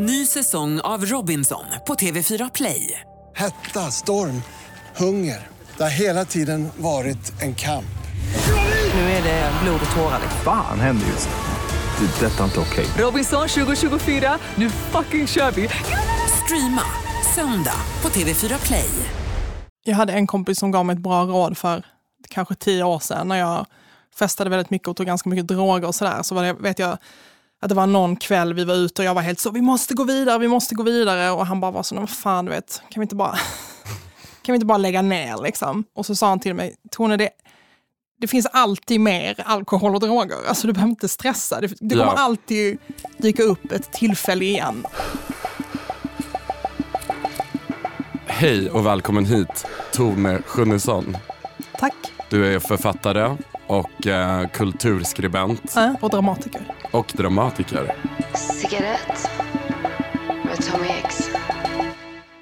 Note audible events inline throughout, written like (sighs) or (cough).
Ny säsong av Robinson på TV4 Play. Hetta, storm, hunger. Det har hela tiden varit en kamp. Nu är det blod och tårar. Fan händer just nu. Det. är Detta är inte okej. Robinson 2024, nu fucking kör vi! Streama söndag på TV4 Play. Jag hade en kompis som gav mig ett bra råd för kanske tio år sedan när jag festade väldigt mycket och tog ganska mycket droger och sådär. Så var det, vet jag att det var någon kväll vi var ute och jag var helt så, vi måste gå vidare, vi måste gå vidare. Och han bara var så, vad fan du vet, kan vi inte bara, (laughs) kan vi inte bara lägga ner liksom? Och så sa han till mig, Tone, det, det finns alltid mer alkohol och droger. Alltså du behöver inte stressa. Det, det kommer Ja. alltid dyka upp ett tillfälle igen. Hej och välkommen hit, Tone Schunnesson. Tack. Du är författare och eh, kulturskribent Äh, och dramatiker. och dramatiker. Cigarett med Tommy X.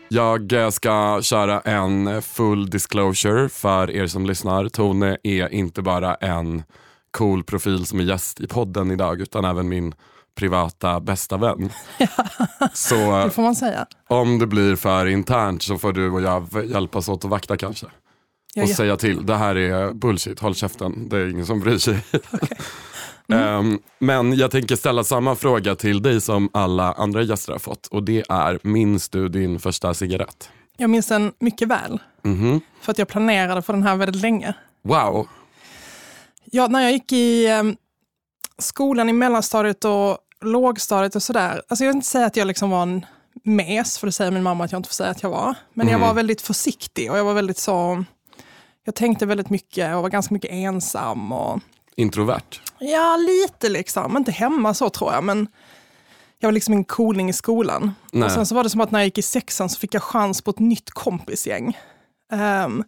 Jag eh, ska köra en full disclosure för er som lyssnar. Tone är inte bara en cool profil som är gäst i podden idag utan även min privata bästa vän. (laughs) Så Det får man säga. om det blir för internt så får du och jag hjälpas åt att vakta kanske. Jag och säga till, det här är bullshit, håll käften, det är ingen som bryr sig. (laughs) Ehm, men jag tänker ställa samma fråga till dig som alla andra gäster har fått och det är, minns du din första cigarett? Jag minns den mycket väl. Mhm. För att jag planerade för den här väldigt länge. Wow, Ja, när jag gick i eh, skolan i mellanstadiet och lågstadiet och sådär. Alltså jag vill inte säga att jag liksom var en mes, för det säger min mamma att jag inte får säga att jag var. Men jag var väldigt försiktig och jag var väldigt så... Jag tänkte väldigt mycket och var ganska mycket ensam. Och, introvert. ja, lite liksom. Inte hemma så tror jag, men jag var liksom en cooling i skolan. Nej. Och sen så var det som att när jag gick i sexan så fick jag chans på ett nytt kompisgäng. Ehm,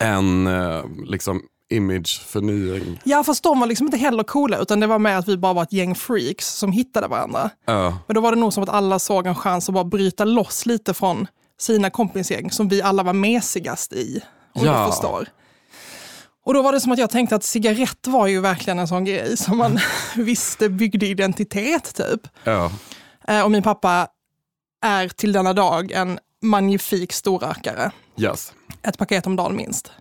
En eh, liksom imageförnying. Ja, fast de var liksom inte heller coola, utan det var mer att vi bara var ett gäng freaks som hittade varandra. Ja, Men då var det nog som att alla såg en chans att bara bryta loss lite från sina kompisgäng som vi alla var mesigast i. Om Ja. du förstår. Och då var det som att jag tänkte att cigarett var ju verkligen en sån grej som man (laughs) visste byggde identitet typ. ja. Eh, Och min pappa är till denna dag en magnifik storrökare. Yes. Ett paket om dagen minst.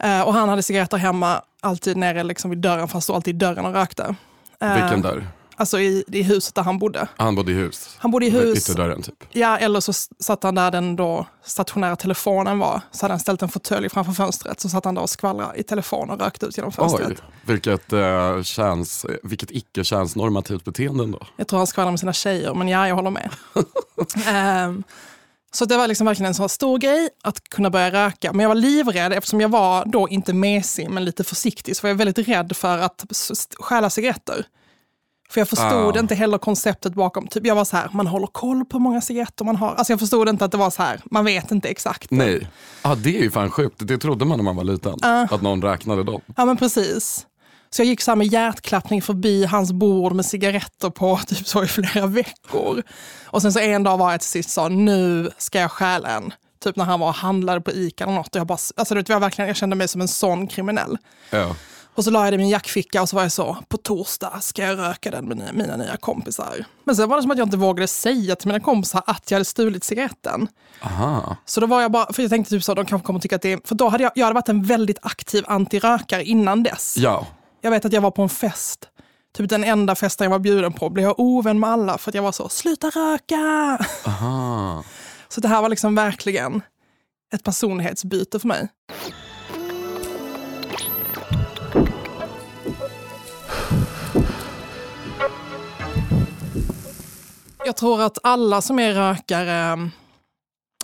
Eh, och han hade cigaretter hemma, alltid nere liksom vid dörren, fast stod alltid i dörren och rökte. Eh, Vilken dörr? Alltså i, i huset där han bodde. Han bodde i hus. Han bodde i hus, Ytterdörren typ. ja, eller så satt han där den då stationära telefonen var. Så hade han ställt en fåtölj framför fönstret, så satt han där och skvallrade i telefon och rökte ut genom fönstret. Oj, vilket, uh, känns, vilket icke könsnormativt beteende ändå. Jag tror han skvallrar med sina tjejer, men ja, jag håller med. (laughs) Ehm, så det var liksom verkligen en sån stor grej att kunna börja röka. Men jag var livrädd eftersom jag var då inte mesig men lite försiktig. Så var jag väldigt rädd för att stjäla cigaretter. För jag förstod Ah. inte heller konceptet bakom. Typ jag var så här, man håller koll på hur många cigaretter man har. Alltså jag förstod inte att det var så här, man vet inte exakt. Nej, ah, det är ju fan sjukt. Det trodde man när man var liten. Att någon räknade dem. Ja men precis. Så jag gick så här med hjärtklappning förbi hans bord med cigaretter på (laughs) typ så i flera veckor. Och sen så en dag var jag till sist sa, nu ska jag stjäla en. Typ när han var och handlade på Ica eller något. Och jag, bara, alltså, det var verkligen, jag kände mig som en sån kriminell. Ja. Och så la jag det i min jackficka och så var jag så, på torsdag ska jag röka den med mina, nya kompisar. Men sen var det som att jag inte vågade säga till mina kompisar att jag hade stulit cigaretten. Aha. Så då var jag bara, för jag tänkte typ så, de kanske kommer tycka att det är, för då hade jag, jag hade varit en väldigt aktiv antirökare innan dess. Ja, Jag vet att jag var på en fest, typ den enda festen jag var bjuden på, blev jag ovän med alla för att jag var så, sluta röka! aha. Så det här var liksom verkligen ett personlighetsbyte för mig. Jag tror att alla som är rökare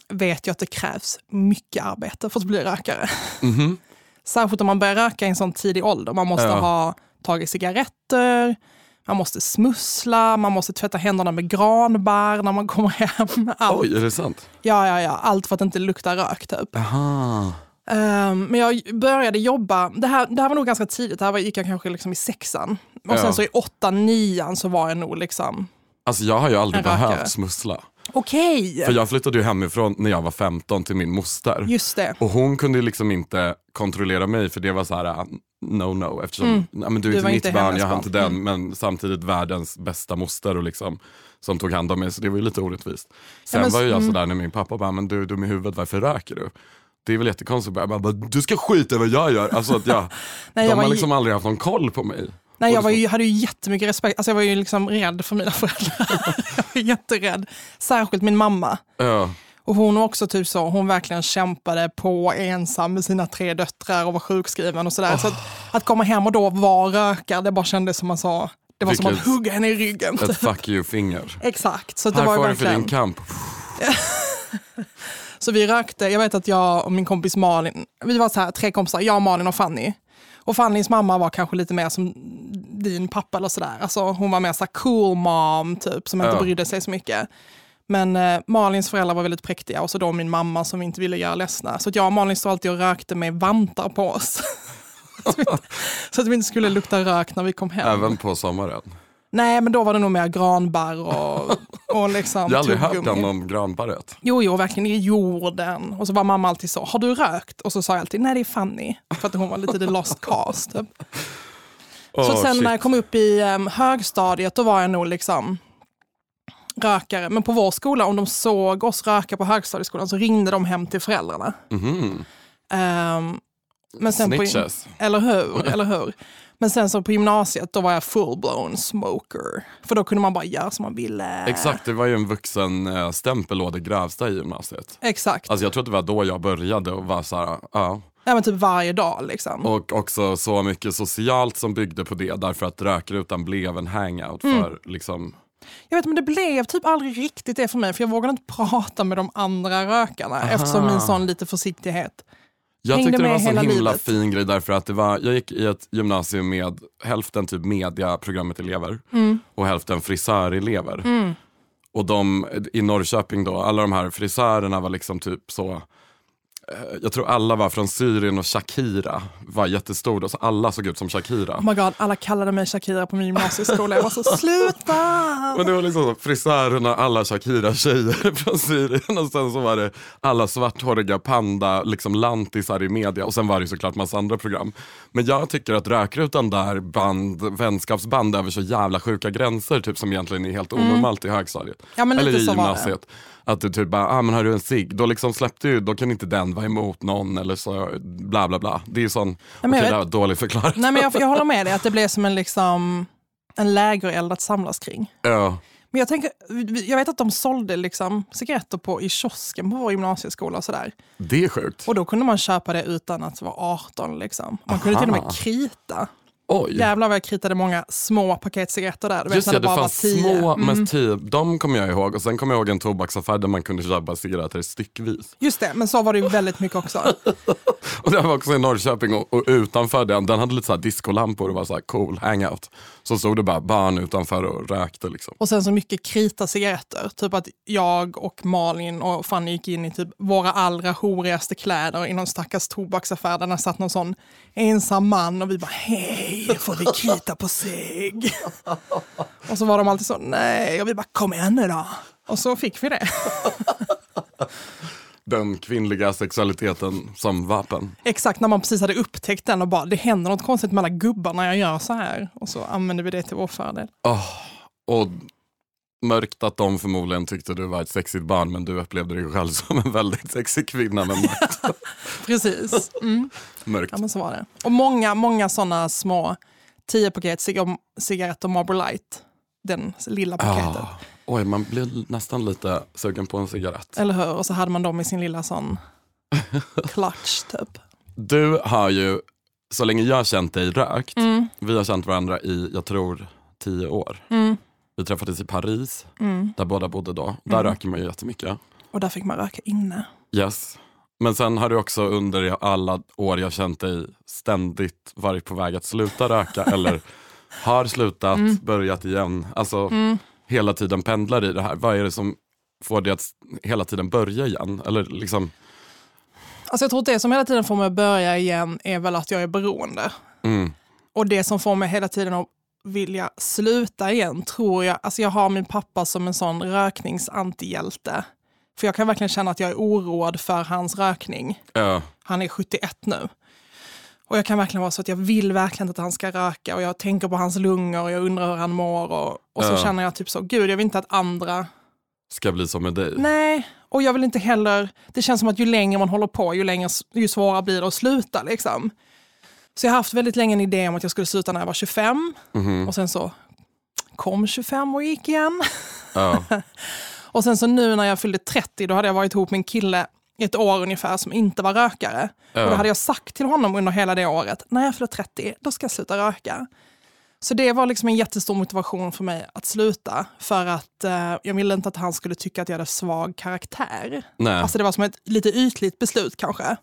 vet ju att det krävs mycket arbete för att bli rökare. Mhm. (laughs) Särskilt om man börjar röka i en sån tidig ålder. Man måste Ja. ha tagit cigaretter, man måste smussla, man måste tvätta händerna med granbarr när man kommer hem. (laughs) Allt. Oj, är det sant? Ja, ja, ja. Allt för att inte lukta rök typ. Aha. Ehm, men jag började jobba, det här, det här var nog ganska tidigt, det här var, gick jag kanske liksom i sexan. Och Ja. sen så i åttan, nian så var jag nog liksom, Alltså jag har ju aldrig behövt smussla. Okej, För jag flyttade ju hemifrån när jag var 15 till min moster. just det. Och hon kunde liksom inte kontrollera mig för det var så här uh, no no eftersom Mm. ja, men du är Du inte mitt inte barn, jag har inte den Mm. men samtidigt världens bästa moster och liksom, som tog hand om mig så det var ju lite orättvist. Sen men- var ju jag mm. sådär när min pappa bara, men du är dum i huvudet, varför röker du? Det är väl jättekonstigt, jag bara, du ska skita i vad jag gör. Alltså att jag, (laughs) Nej, de jag har liksom aldrig haft någon koll på mig. Nej, jag var ju, hade ju jättemycket respekt. Alltså jag var ju liksom rädd för mina (laughs) föräldrar. jag var jätterädd. Särskilt min mamma. Ja. Och hon var också typ så, hon verkligen kämpade på ensam med sina tre döttrar och var sjukskriven och sådär. Så att, att komma hem och då vara rökare, det bara kändes som man sa, det var som Vilket- att hugga henne i ryggen. Ett (laughs) fuck you-finger. Exakt, så att det Här var får du för din verkligen. kamp. (laughs) Så vi rökte, jag vet att jag och min kompis Malin, vi var så här tre kompisar, jag, Malin och Fanny. Och Fannys mamma var kanske lite mer som din pappa eller sådär. Alltså hon var mer så cool mom typ, som inte Ja. brydde sig så mycket. Men eh, Malins föräldrar var väldigt präktiga och så då min mamma som inte ville göra ledsna. Så att jag och Malin stod alltid och rökte med vantar på oss. (laughs) så, att vi, inte- så att vi inte skulle lukta rök när vi kom hem. Även på sommaren. Nej, men då var det nog mer granbarr och, (laughs) och liksom Jag har aldrig hört den om granbarret. Jo, jo, verkligen i jorden. Och så var mamma alltid så, har du rökt? Och så sa jag alltid, nej det är Fanny. För att hon var lite the lost cast. Typ. (laughs) så Åh, sen shit. när jag kom upp i um, högstadiet, då var jag nog liksom rökare. Men på vår skola, om de såg oss röka på högstadieskolan så ringde de hem till föräldrarna. Mhm. Ehm, men sen på, Snitches. eller hur, (laughs) eller hur. Men sen så på gymnasiet, då var jag full-blown smoker. För då kunde man bara göra som man ville. Exakt, det var ju en vuxen eh, stämpel å det grövsta i gymnasiet. Exakt. Alltså jag tror att det var då jag började och var så här, ja. Ja, men typ varje dag liksom. Och också så mycket socialt som byggde på det därför att rökrutan blev en hangout Mm. för liksom, Jag vet men det blev typ aldrig riktigt det för mig för jag vågade inte (laughs) prata med de andra rökarna eftersom min sån lite försiktighet. Jag Hängde tyckte det var en så himla livet. fin grej därför att det var, jag gick i ett gymnasium med hälften typ mediaprogrammet elever Mm. och hälften frisörelever. Och de i Norrköping då, alla de här frisörerna var liksom typ så jag tror alla var från Syrien och Shakira var jättestor då, så alla såg ut som Shakira. Oh my god, alla kallade mig Shakira på min gymnasieskola. Jag var så sluta! (laughs) Men det var liksom så, frisörerna, alla Shakira-tjejer (laughs) från Syrien och sen så var det alla svarthåriga panda, liksom lantisar i media och sen var det såklart massa andra program. Men jag tycker att Rökrutan där band, vänskapsband över så jävla sjuka gränser, typ som egentligen är helt onormalt i högstadiet. Mm. Ja, Eller i gymnasiet. Att du typ bara, ah, men har du en cigg? Då liksom släppte ju, då kan inte den vara emot någon eller så bla bla bla. Det är ju sån, jag det vet- dålig förklaring. Nej men jag, jag håller med dig att det blev som en liksom en lägereld att samlas kring. Ja. Men jag, tänker, jag vet att de sålde liksom cigaretter på, i kiosken på vår gymnasieskola och sådär. Det är sjukt. Och då kunde man köpa det utan att vara 18 liksom. Man kunde till och med krita. Oj. Jävlar vad jag kritade många små paket cigaretter där. Du vet, Just när det, det fanns var 10. små, Mm. mest tio, de kommer jag ihåg. Och sen kommer jag ihåg en tobaksaffär där man kunde köpa cigaretter styckvis. Just det, men så var det ju väldigt mycket också. (laughs) Och det var också i Norrköping och, och utanför den, den hade lite så här discolampor och var så här cool hangout. Så stod det bara barn utanför och rökte liksom. Och sen så mycket krita cigaretter. Typ att jag och Malin och Fanny gick in i typ våra allra horigaste kläder i någon stackars tobaksaffär där det satt någon sån ensam man och vi bara hej, får vi krita på cigg? (laughs) och så var de alltid så nej och vi bara kom igen nu då. Och så fick vi det. (laughs) Den kvinnliga sexualiteten som vapen. Exakt när man precis hade upptäckt den och bara det händer något konstigt med alla gubbar när jag gör så här. Och så använder vi det till vår fördel. Och mörkt att de förmodligen tyckte du var ett sexigt barn men du upplevde dig själv (laughs) som en väldigt sexig kvinna med mörkt. (laughs) Precis. Mm. mörkt. Ja men så var det. Och många, många sådana små 10 paket cig- cigaretter Marlboro Light. Den lilla paketet. Ah, oj, man blir nästan lite sugen på en cigarett. Eller hur? Och så hade man dem i sin lilla sån (laughs) clutch typ. Du har ju, så länge jag har känt dig, rökt. Mm. Vi har känt varandra i, jag tror, tio år. Mm. Vi träffades i Paris, Mm. där båda bodde då. Där röker man ju jättemycket. Och där fick man röka inne. Yes. Men sen har du också under alla år jag känt dig ständigt varit på väg att sluta röka (laughs) eller har slutat, Mm. börjat igen. Alltså hela tiden pendlar i det här. Vad är det som får dig att hela tiden börja igen? Eller liksom, Alltså jag tror att det som hela tiden får mig att börja igen är väl att jag är beroende. mm, Och det som får mig hela tiden att vilja sluta igen, tror jag. Alltså jag har min pappa som en sån rökningsantihjälte. För jag kan verkligen känna att jag är oroad för hans rökning. Ja. Han är 71 nu. Och jag kan verkligen vara så att jag vill verkligen att han ska röka och jag tänker på hans lungor och jag undrar hur han mår. Och, och så Ja. känner jag typ så, gud jag vill inte att andra Ska bli som med dig. Nej, och jag vill inte heller... Det känns som att ju längre man håller på, ju, längre, ju svårare blir det att sluta. Liksom. Så jag har haft väldigt länge en idé om att jag skulle sluta när jag var 25. Mhm. Och sen så kom 25 och gick igen. Ja. (laughs) Och sen så nu när jag fyllde 30, då hade jag varit ihop med en kille ett år ungefär som inte var rökare. Ja. Och då hade jag sagt till honom under hela det året, när jag fyller 30, då ska jag sluta röka. Så det var liksom en jättestor motivation för mig att sluta. För att eh, jag ville inte att han skulle tycka att jag hade svag karaktär. Nej. Alltså det var som ett lite ytligt beslut kanske.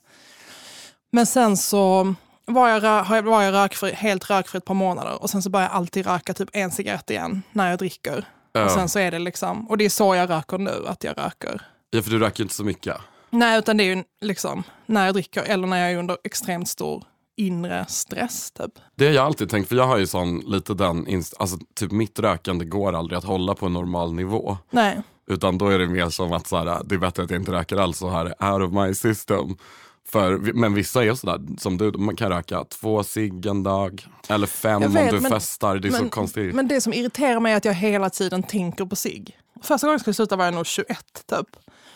Men sen så var jag, rö- var jag rökfri, helt rökfri ett par månader och sen så började jag alltid röka typ en cigarett igen när jag dricker. Ja. Och sen så är det liksom, och det är så jag röker nu, att jag röker. ja, för du röker inte så mycket. Nej, utan det är ju liksom när jag dricker eller när jag är under extremt stor inre stress typ. Det har jag alltid tänkt, för jag har ju sån lite den, inst- alltså typ mitt rökande går aldrig att hålla på en normal nivå. Nej, Utan då är det mer som att så här, det är bättre att jag inte röker alls så här out of my system. För, men vissa är sådär som du, man kan röka två cigg en dag. Eller fem Jag om vet, du men- festar. Det är så konstigt. Men det som irriterar mig är att jag hela tiden tänker på sig. Första gången jag skulle sluta var jag nog 21 typ.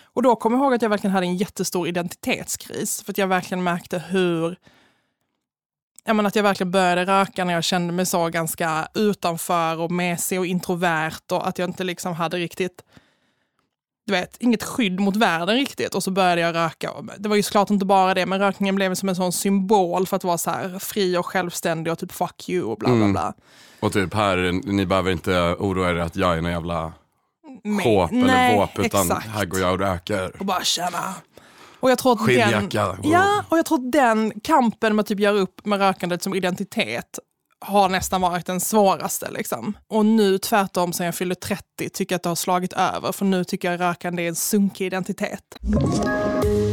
Och då kom jag ihåg att jag verkligen hade en jättestor identitetskris. För att jag verkligen märkte hur... Jag menar att jag verkligen började röka när jag kände mig så ganska utanför och mesig och introvert och att jag inte liksom hade riktigt du vet, inget skydd mot världen riktigt och så började jag röka. Det var ju såklart inte bara det, men rökningen blev som en sån symbol för att vara så här fri och självständig och typ fuck you och bla bla Mm. bla. Och typ här, ni behöver inte oroa er att jag är någon jävla Men- kåp eller våp. Utan exakt. här går jag och röker. Och bara känna. Och jag tror att den, ja, och jag tror att den kampen med att typ göra upp med rökandet som identitet har nästan varit den svåraste. Liksom. Och nu tvärtom sen jag fyllde 30 tycker jag att det har slagit över. För nu tycker jag rökande är en sunkig identitet.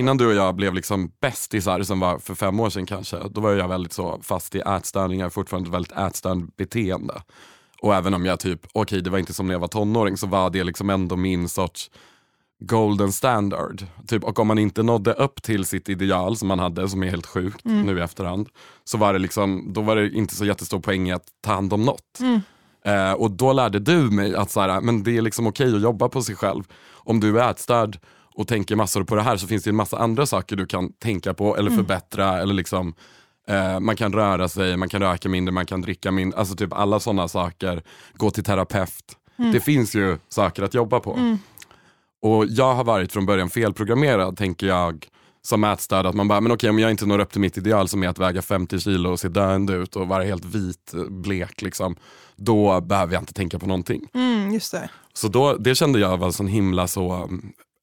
Innan du och jag blev liksom bästisar som var för fem år sedan kanske, då var jag väldigt så fast i ätstörningar, fortfarande väldigt ätstörande beteende. Och även om jag typ, okej det var inte som när jag var tonåring, så var det liksom ändå min sorts golden standard. Typ, och om man inte nådde upp till sitt ideal som man hade, som är helt sjukt nu i efterhand, så var det liksom, då var det inte så jättestor poäng i att ta hand om något. Eh, och då lärde du mig att så här, men det är liksom okej att jobba på sig själv. Om du är ätstörd och tänker massor på det här så finns det en massa andra saker du kan tänka på eller förbättra. Eller liksom, eh, man kan röra sig, man kan röka mindre, man kan dricka mindre. Alltså typ alla sådana saker. Gå till terapeut. Det finns ju saker att jobba på. Och jag har varit från början felprogrammerad tänker jag som ätstörd. Att man bara, men okej om jag inte når upp till mitt ideal som är att väga 50 kilo och se döende ut och vara helt vit, blek liksom. Då behöver jag inte tänka på någonting. Mm, just det. Så då, det kände jag var en sån himla så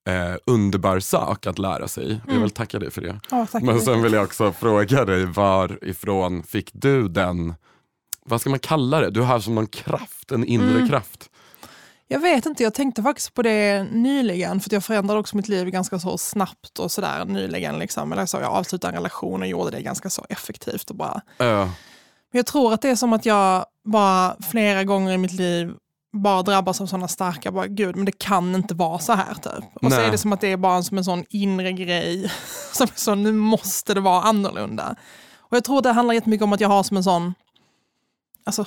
eh, underbar sak att lära sig. Jag vill tacka dig för det. Tack. Men sen vill jag också fråga dig varifrån fick du den, vad ska man kalla det? Du har som någon kraft, en inre kraft. Jag vet inte, jag tänkte faktiskt på det nyligen för jag förändrade också mitt liv ganska så snabbt och sådär nyligen. Liksom. Eller så jag avslutade en relation och gjorde det ganska så effektivt och bara Eh, Men jag tror att det är som att jag bara flera gånger i mitt liv bara drabbas av sådana starka, bara gud, men det kan inte vara så här typ. Och så Nej. är det som att det är bara som en sån inre grej, (laughs) som är så, nu måste det vara annorlunda. Och jag tror det handlar jättemycket om att jag har som en sån, alltså,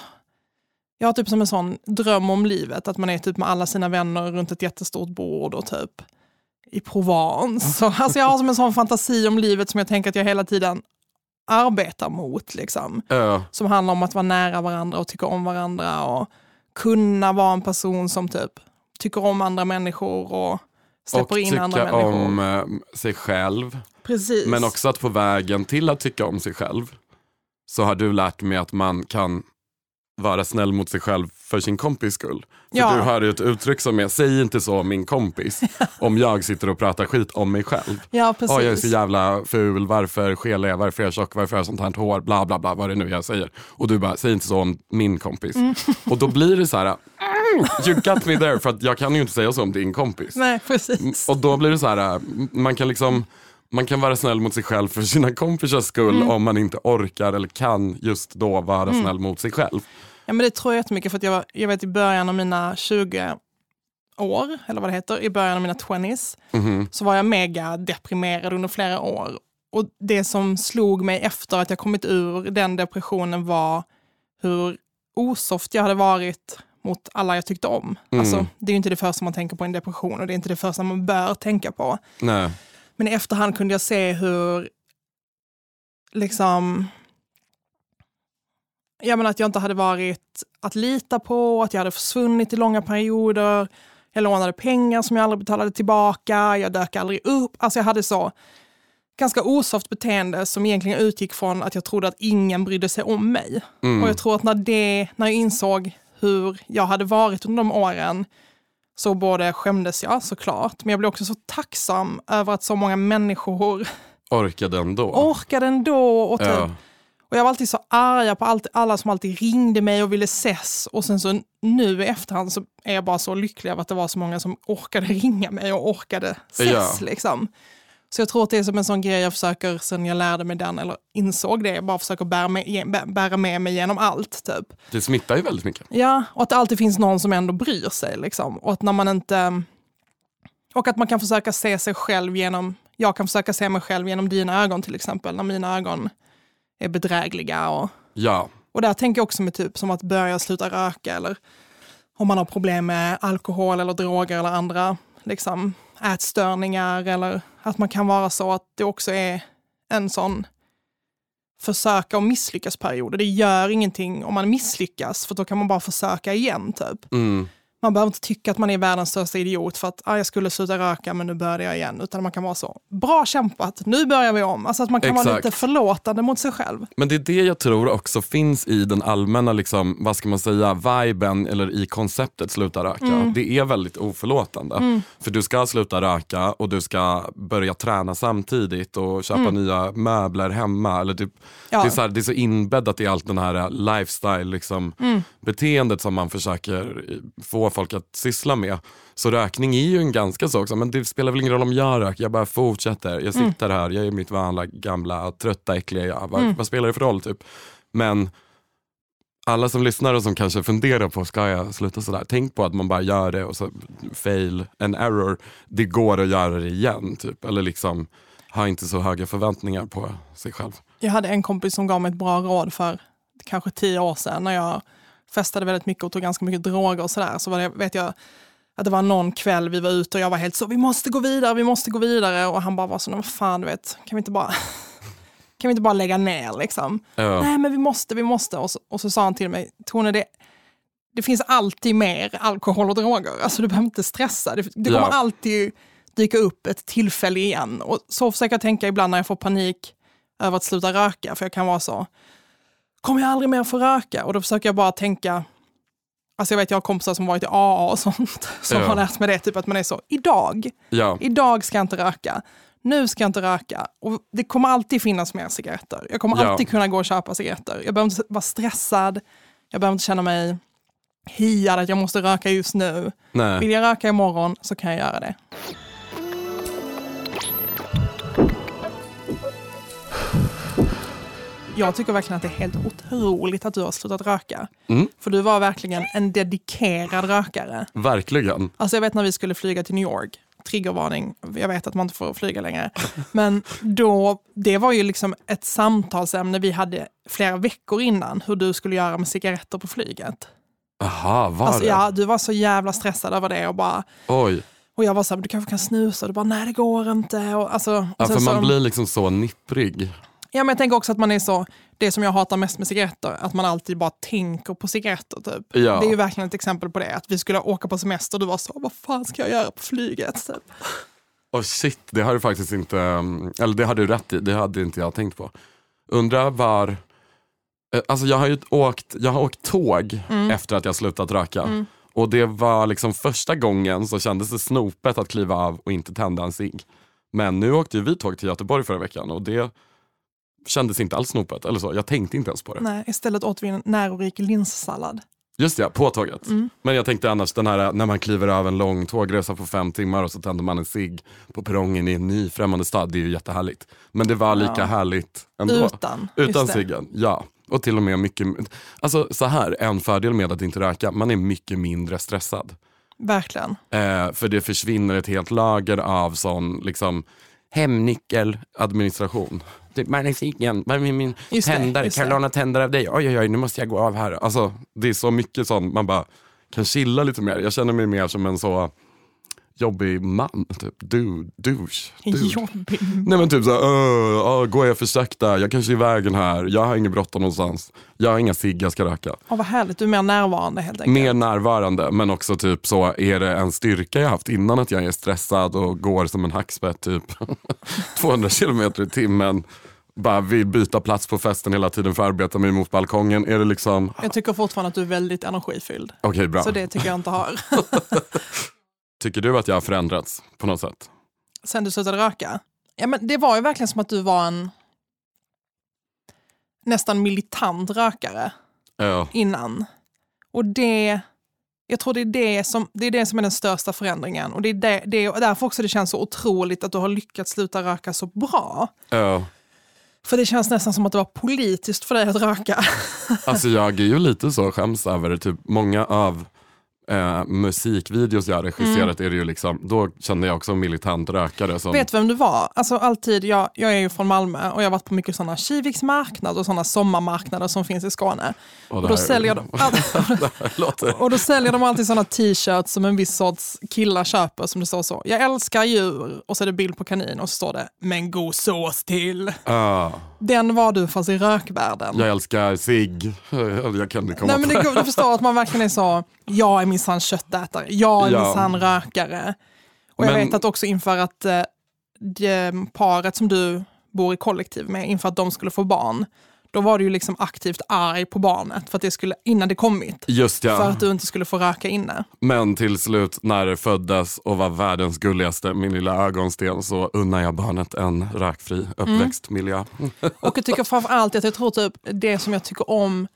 jag har typ som en sån dröm om livet, att man är typ med alla sina vänner runt ett jättestort bord och typ i Provence. Så, alltså jag har som en sån fantasi om livet som jag tänker att jag hela tiden arbetar mot. Liksom eh, som handlar om att vara nära varandra och tycka om varandra och kunna vara en person som typ tycker om andra människor och släpper och in tycka andra människor. om eh, sig själv. Precis. Men också att på vägen till att tycka om sig själv så har du lärt mig att man kan vara snäll mot sig själv för sin kompis skull. För Ja. du har ett uttryck som är, säg inte så om min kompis, (laughs) om jag sitter och pratar skit om mig själv. Ja, precis. Åh, jag är så jävla ful, varför skelig jag, varför är jag tjock, varför har jag sånt här hår, bla bla bla, vad det nu jag säger. Och du bara, säg inte så om min kompis. Mm. Och då blir det så här, (laughs) mm, you got me there, för att jag kan ju inte säga så om din kompis. Nej, precis. Och då blir det så här, man kan liksom man kan vara snäll mot sig själv för sina kompisars skull Mm. om man inte orkar eller kan just då vara snäll mot sig själv. Ja, men det tror jag jättemycket för att jag, var, jag vet i början av mina 20 år, eller vad det heter, i början av mina 20s, Mhm. så var jag mega deprimerad under flera år. Och det som slog mig efter att jag kommit ur den depressionen var hur osoft jag hade varit mot alla jag tyckte om. Mm. Alltså, det är ju inte det första man tänker på i en depression och det är inte det första man bör tänka på. Nej. Men i efterhand kunde jag se hur liksom Ja, men att jag inte hade varit att lita på, att jag hade försvunnit i långa perioder. Jag lånade pengar som jag aldrig betalade tillbaka, jag dök aldrig upp. Alltså jag hade så ganska osoft beteende som egentligen utgick från att jag trodde att ingen brydde sig om mig. Mm. Och jag tror att när, det, när jag insåg hur jag hade varit under de åren så både skämdes jag såklart, men jag blev också så tacksam över att så många människor Orkade ändå. orkade ändå. Och, typ, Ja. Och jag var alltid så arg på allt, alla som alltid ringde mig och ville ses. Och sen så nu i efterhand så är jag bara så lycklig över att det var så många som orkade (laughs) ringa mig och orkade ses. Ja. Liksom. Så jag tror att det är som en sån grej jag försöker, sen jag lärde mig den, eller insåg det, jag bara försöker bära med, bä- bära med mig genom allt. Typ. Det smittar ju väldigt mycket. Ja, och att det alltid finns någon som ändå bryr sig. Liksom. Och att när man inte... Och att man kan försöka se sig själv genom... Jag kan försöka se mig själv genom dina ögon till exempel, när mina ögon är bedrägliga. Och, Ja. och där tänker jag också med typ som att börja sluta röka eller om man har problem med alkohol eller droger eller andra liksom, ätstörningar eller att man kan vara så att det också är en sån försöka och misslyckas period. Och det gör ingenting om man misslyckas för då kan man bara försöka igen typ. Mm. Man behöver inte tycka att man är världens största idiot för att ah, jag skulle sluta röka men nu började jag igen. Utan man kan vara så, bra kämpat, nu börjar vi om. Alltså att man kan vara Exakt. lite förlåtande mot sig själv. Men det är det jag tror också finns i den allmänna, liksom, vad ska man säga, viben eller i konceptet sluta röka. Mm. Det är väldigt oförlåtande. För du ska sluta röka och du ska börja träna samtidigt och köpa nya möbler hemma. Eller typ, Ja. det, är så här, det är så inbäddat i allt den här lifestyle liksom, beteendet som man försöker få folk att syssla med. Så rökning är ju en ganska så också, men det spelar väl ingen roll om jag röker, jag bara fortsätter. Jag sitter här, jag är mitt vanliga gamla trötta äckliga jag. Vad, vad spelar det för roll? Typ? Men alla som lyssnar och som kanske funderar på, ska jag sluta sådär? Tänk på att man bara gör det och så fail and error. Det går att göra det igen. Typ. Eller liksom, ha inte så höga förväntningar på sig själv. Jag hade en kompis som gav mig ett bra råd för kanske tio år sedan när jag festade väldigt mycket och tog ganska mycket droger och sådär. Så var det, vet jag att det var någon kväll vi var ute och jag var helt så, vi måste gå vidare, vi måste gå vidare. Och han bara var så, "Nej, vad fan du vet, kan vi inte bara, (laughs) kan vi inte bara lägga ner liksom? Ja. Nej men vi måste, vi måste. Och så, och så sa han till mig, Tone det, det finns alltid mer alkohol och droger. Alltså du behöver inte stressa, det, det kommer Ja. alltid dyka upp ett tillfälle igen. Och så försöker jag tänka ibland när jag får panik över att sluta röka, för jag kan vara så, kommer jag aldrig mer få röka? Och då försöker jag bara tänka, alltså jag vet jag har kompisar som varit i AA och sånt, (laughs) som Ja. har lärt mig det, typ att man är så, idag, Ja. idag ska jag inte röka. Nu ska jag inte röka. Och det kommer alltid finnas mer cigaretter. Jag kommer alltid kunna gå och köpa cigaretter. Jag behöver inte vara stressad. Jag behöver inte känna mig hiad att jag måste röka just nu. Vill Nej. jag röka imorgon så kan jag göra det. Jag tycker verkligen att det är helt otroligt att du har slutat röka. Mm. För du var verkligen en dedikerad rökare. Verkligen. Alltså jag vet när vi skulle flyga till New York, triggervarning, jag vet att man inte får flyga längre. (laughs) Men då, det var ju liksom ett samtalsämne vi hade flera veckor innan, hur du skulle göra med cigaretter på flyget. Aha, var Alltså, det? ja, du var så jävla stressad över det och bara, Oj. och jag var så här, du kanske kan snusa, och du bara, nej det går inte. Och, alltså, och Ja, för man så, blir liksom så nipprig. Ja, men jag tänker också att man är så, det som jag hatar mest med cigaretter, att man alltid bara tänker på cigaretter. Typ. Ja. Det är ju verkligen ett exempel på det, att vi skulle åka på semester och du var så, vad fan ska jag göra på flyget? Typ. Oh shit, det har du faktiskt inte, eller det har du rätt i, det hade inte jag tänkt på. Undrar var, eh, alltså jag har ju åkt, jag har åkt tåg efter att jag slutat röka. Och det var liksom första gången så kändes det snopet att kliva av och inte tända en cigg. Men nu åkte ju vi tåg till Göteborg förra veckan och det kändes inte alls snopet. Eller så, jag tänkte inte ens på det. Nej, istället åt vi en närorik linssallad. Just det, på tåget. Men jag tänkte annars den här när man kliver av en lång tågresa på fem timmar och så tänder man en cigg på perrongen i en ny främmande stad. Det är ju jättehärligt. Men det var lika Ja. härligt ändå. Utan, Utan ciggen, ja. Och till och med mycket, alltså så här, en fördel med att inte röka, man är mycket mindre stressad. Verkligen. Eh, för det försvinner ett helt lager av sån liksom hemnyckeladministration. Typ, ciggen, var är min Just det, tändare? Kan jag det. tändare av dig? Oj oj oj, nu måste jag gå av här. Alltså, det är så mycket sånt, man bara kan chilla lite mer. Jag känner mig mer som en så jobbig man, typ dude, douche. Jobbig. Nej men typ såhär, "Åh, åh, går jag för sakta? Jag kanske är i vägen här, jag har inget bråttom någonstans. Jag har inga cigg jag ska röka. Åh, vad härligt, du är mer närvarande helt enkelt. Mer närvarande, men också typ så är det en styrka jag haft innan att jag är stressad och går som en hackspett typ (laughs) 200 kilometer i timmen. Bara vill byta plats på festen hela tiden för att arbeta mig mot balkongen. Är det liksom, Jag tycker fortfarande att du är väldigt energifylld. okej bra. Så det tycker jag inte har. (laughs) Tycker du att jag har förändrats på något sätt? Sen du slutade röka. Ja, men det var ju verkligen som att du var en nästan militant rökare Ja. innan. Och det, jag tror det är det som, det är det som är den största förändringen. Och det är det, det är därför också det känns så otroligt att du har lyckats sluta röka så bra. Ja. För det känns nästan som att det var politiskt för dig att röka. Alltså jag är ju lite så skäms över det. Typ många av eh, musikvideos jag har regisserat är det ju liksom, då kände jag också en militant rökare. Som, Vet vem du var? Alltså alltid, jag, jag är ju från Malmö och jag har varit på mycket sådana Kiviks marknad och sådana sommarmarknader som finns i Skåne. Och då här- säljer de, (laughs) det här låter... och då säljer de alltid sådana t-shirts som en viss sorts killar köper som det står så. Jag älskar djur och så är det bild på kanin och så står det men god sås till. Ah, Den var du fast i rökvärlden. jag älskar cigg. (laughs) Jag kan inte komma Nej, men det, du förstår att man verkligen är så, jag är minsann köttätare, jag är Ja. minsann rökare. Och jag Men- vet att också inför att eh, det paret som du bor i kollektiv med, inför att de skulle få barn, då var du ju liksom aktivt arg på barnet för att det skulle, innan det kommit. Just ja. För att du inte skulle få röka inne. Men till slut när det föddes och var världens gulligaste, min lilla ögonsten, så unnar jag barnet en rökfri uppväxtmiljö. Och jag tycker framför allt att jag tror typ det som jag tycker om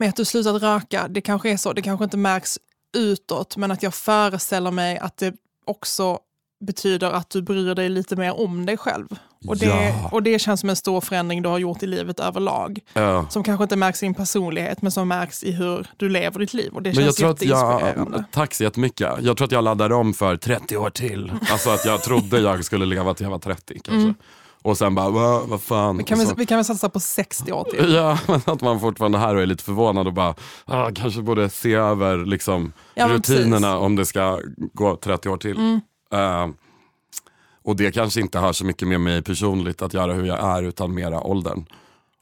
med att du slutat röka, det kanske är så, det kanske inte märks utåt, men att jag föreställer mig att det också betyder att du bryr dig lite mer om dig själv. Och det, Ja. och det känns som en stor förändring du har gjort i livet överlag. Ja. Som kanske inte märks i din personlighet, men som märks i hur du lever ditt liv. Och det Men jag känns tror att jag, jätteinspirerande. tack så jättemycket. Jag tror att jag laddar om för 30 år till. Alltså att jag trodde jag skulle leva till jag var 30 kanske. Och sen bara, vad, vad fan. Vi kan, så- vi kan väl satsa på 60 år till. (laughs) Ja, men att man fortfarande är här och är lite förvånad och bara, ah, kanske borde se över liksom, Ja, men rutinerna precis. Mm. om det ska gå 30 år till. Eh, och det kanske inte har så mycket med mig personligt att göra hur jag är utan mera åldern.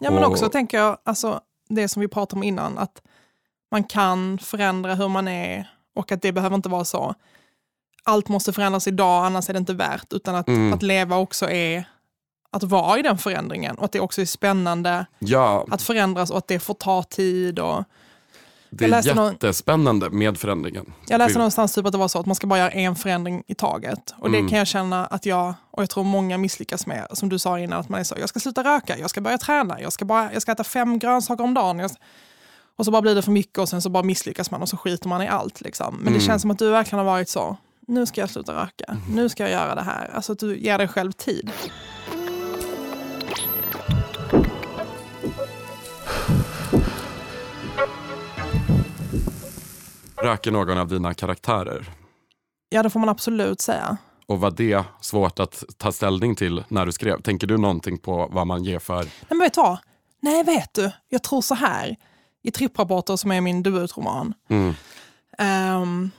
Ja, men Och- också tänker jag, alltså, det som vi pratade om innan, att man kan förändra hur man är och att det behöver inte vara så. Allt måste förändras idag, annars är det inte värt. Utan att, Mm. att leva också är att vara i den förändringen och att det också är spännande Ja, att förändras och att det får ta tid. Och, det är läste någon- jättespännande med förändringen. jag läste någonstans typ att det var så att man ska bara göra en förändring i taget. Och det Mm. kan jag känna att jag, och jag tror många misslyckas med, som du sa innan, att man är så, jag ska sluta röka, jag ska börja träna, jag ska, bara, jag ska äta fem grönsaker om dagen. Och så bara blir det för mycket och sen så bara misslyckas man och så skiter man i allt. Liksom. Men det Mm. känns som att du verkligen har varit så, nu ska jag sluta röka, nu ska jag göra det här. Alltså att du ger dig själv tid. Röker någon av dina karaktärer? Ja, det får man absolut säga. Och var det svårt att ta ställning till när du skrev? Tänker du någonting på vad man ger för... Nej, men vet du vad? Nej, vet du? Jag tror så här. I Tripprapporter som är min debutroman. Mm. Ehm,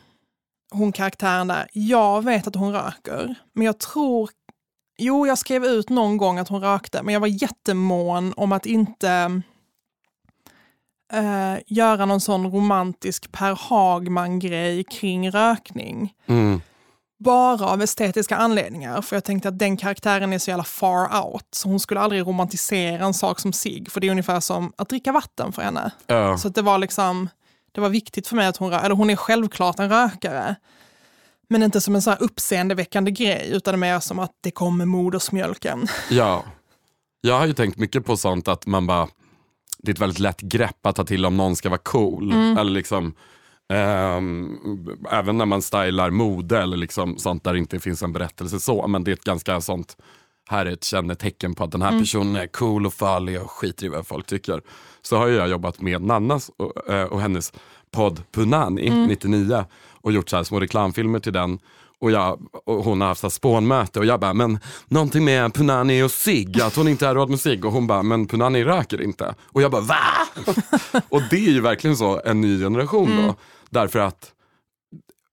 hon karaktären där, jag vet att hon röker, men jag tror, Jo, jag skrev ut någon gång att hon rökte, men jag var jättemån om att inte eh, göra någon sån romantisk Per Hagman-grej kring rökning. Mm. Bara av estetiska anledningar, för jag tänkte att den karaktären är så jävla far out, så hon skulle aldrig romantisera en sak som sig, för det är ungefär som att dricka vatten för henne. Ja. Så det var liksom, det var viktigt för mig att hon, eller hon är självklart en rökare, men inte som en så här uppseendeväckande grej, utan mer som att det kommer modersmjölken. Ja. Jag har ju tänkt mycket på sånt att man bara, det är ett väldigt lätt grepp att ta till om någon ska vara cool. Eller liksom, ehm, även när man stylar mode eller liksom sånt där det inte finns en berättelse så. Men det är ett ganska sånt, här är ett kännetecken på att den här personen är cool och farlig och skiter i vad folk tycker. Så har jag jobbat med Nannas och, eh, och hennes podd Punani 99 och gjort så här små reklamfilmer till den. Och, jag, och hon har haft spånmöte och jag bara, men någonting med Punani och cigg, att hon inte har råd med cigg. Och hon bara, men Punani röker inte. Och jag bara, va? (laughs) och det är ju verkligen så en ny generation då. Därför att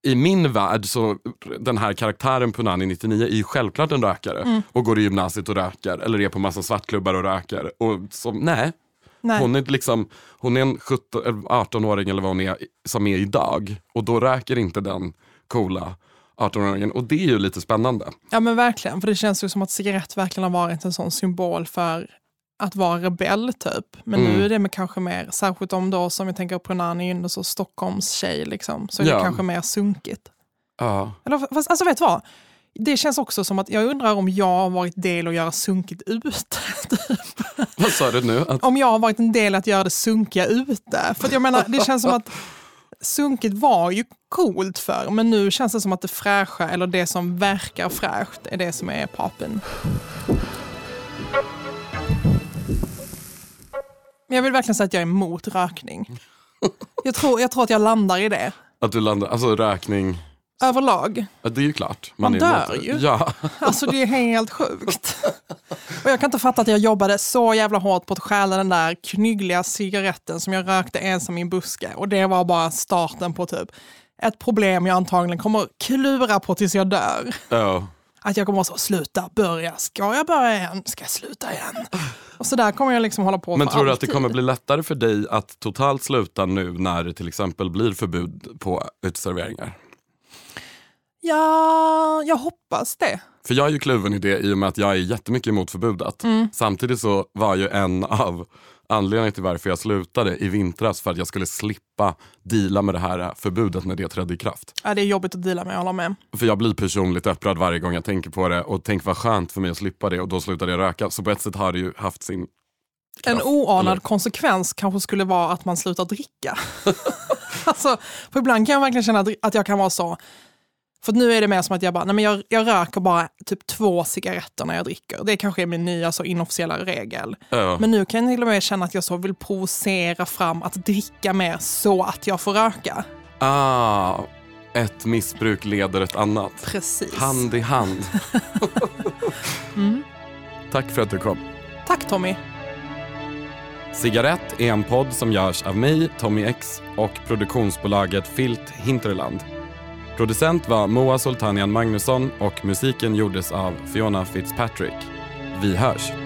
i min värld så den här karaktären Punani 99 är ju självklart en rökare. Och går i gymnasiet och röker eller är på massa svartklubbar och röker. Och så, nej, Nej. hon är, liksom, hon är en 17, eller 18-åring eller vad hon är som är idag. Och då röker inte den coola 18-åringen. Och det är ju lite spännande. Ja men verkligen, för det känns ju som att cigarett verkligen har varit en sån symbol för att vara rebell typ. Men Mm. nu är det med kanske mer, särskilt om då som jag tänker på Nani så Stockholms tjej liksom, så är Ja. det kanske mer sunkigt. Ja. Eller fast, alltså vet du vad? Det känns också som att jag undrar om jag har varit del att göra sunkigt ute. (laughs) Vad sa du nu? Att, om jag har varit en del att göra det sunkiga ute. För jag menar, det känns som att sunkigt var ju coolt för men nu känns det som att det fräscha eller det som verkar fräscht är det som är poppen. Men jag vill verkligen säga att jag är emot rökning. Jag tror, jag tror att jag landar i det. att du landar, alltså rökning? Överlag. ja, det är ju klart. Man är dör ju. Ja. (laughs) Alltså det är helt sjukt. (laughs) Och jag kan inte fatta att jag jobbade så jävla hårt på att stjäla den där knyggliga cigaretten som jag rökte ensam i en buske. Och det var bara starten på typ ett problem jag antagligen kommer klura på tills jag dör. Ja. Att jag kommer att sluta, börja, ska jag börja igen, ska jag sluta igen? (sighs) Och så där kommer jag liksom hålla på Men tror du att det kommer bli lättare för dig att totalt sluta nu när det till exempel blir förbud på uteserveringar? Ja, jag hoppas det. För jag är ju kluven i det i och med att jag är jättemycket emot förbudet. Mm. Samtidigt så var ju en av anledningarna till varför jag slutade i vintras för att jag skulle slippa deala med det här förbudet när det trädde i kraft. Ja, det är jobbigt att dela med, jag håller med. För jag blir personligt upprörd varje gång jag tänker på det och tänk vad skönt för mig att slippa det och då slutade jag röka. Så på ett sätt har det ju haft sin En oanad eller? konsekvens kanske skulle vara att man slutar dricka. (laughs) alltså, för ibland kan jag verkligen känna att, att jag kan vara så, för nu är det mer som att jag bara, nej men jag, jag röker bara typ två cigaretter när jag dricker. Det kanske är min nya så inofficiella regel. Ja. Men nu kan jag till och med känna att jag så vill provocera fram att dricka mer så att jag får röka. Ah, ett missbruk leder ett annat. Precis. Hand i hand. (laughs) Mm. Tack för att du kom. Tack Tommy. Cigarett är en podd som görs av mig, Tommy X och produktionsbolaget Filt Hinterland. Producent var Moa Sultanian Magnusson och musiken gjordes av Fiona Fitzpatrick. Vi hörs!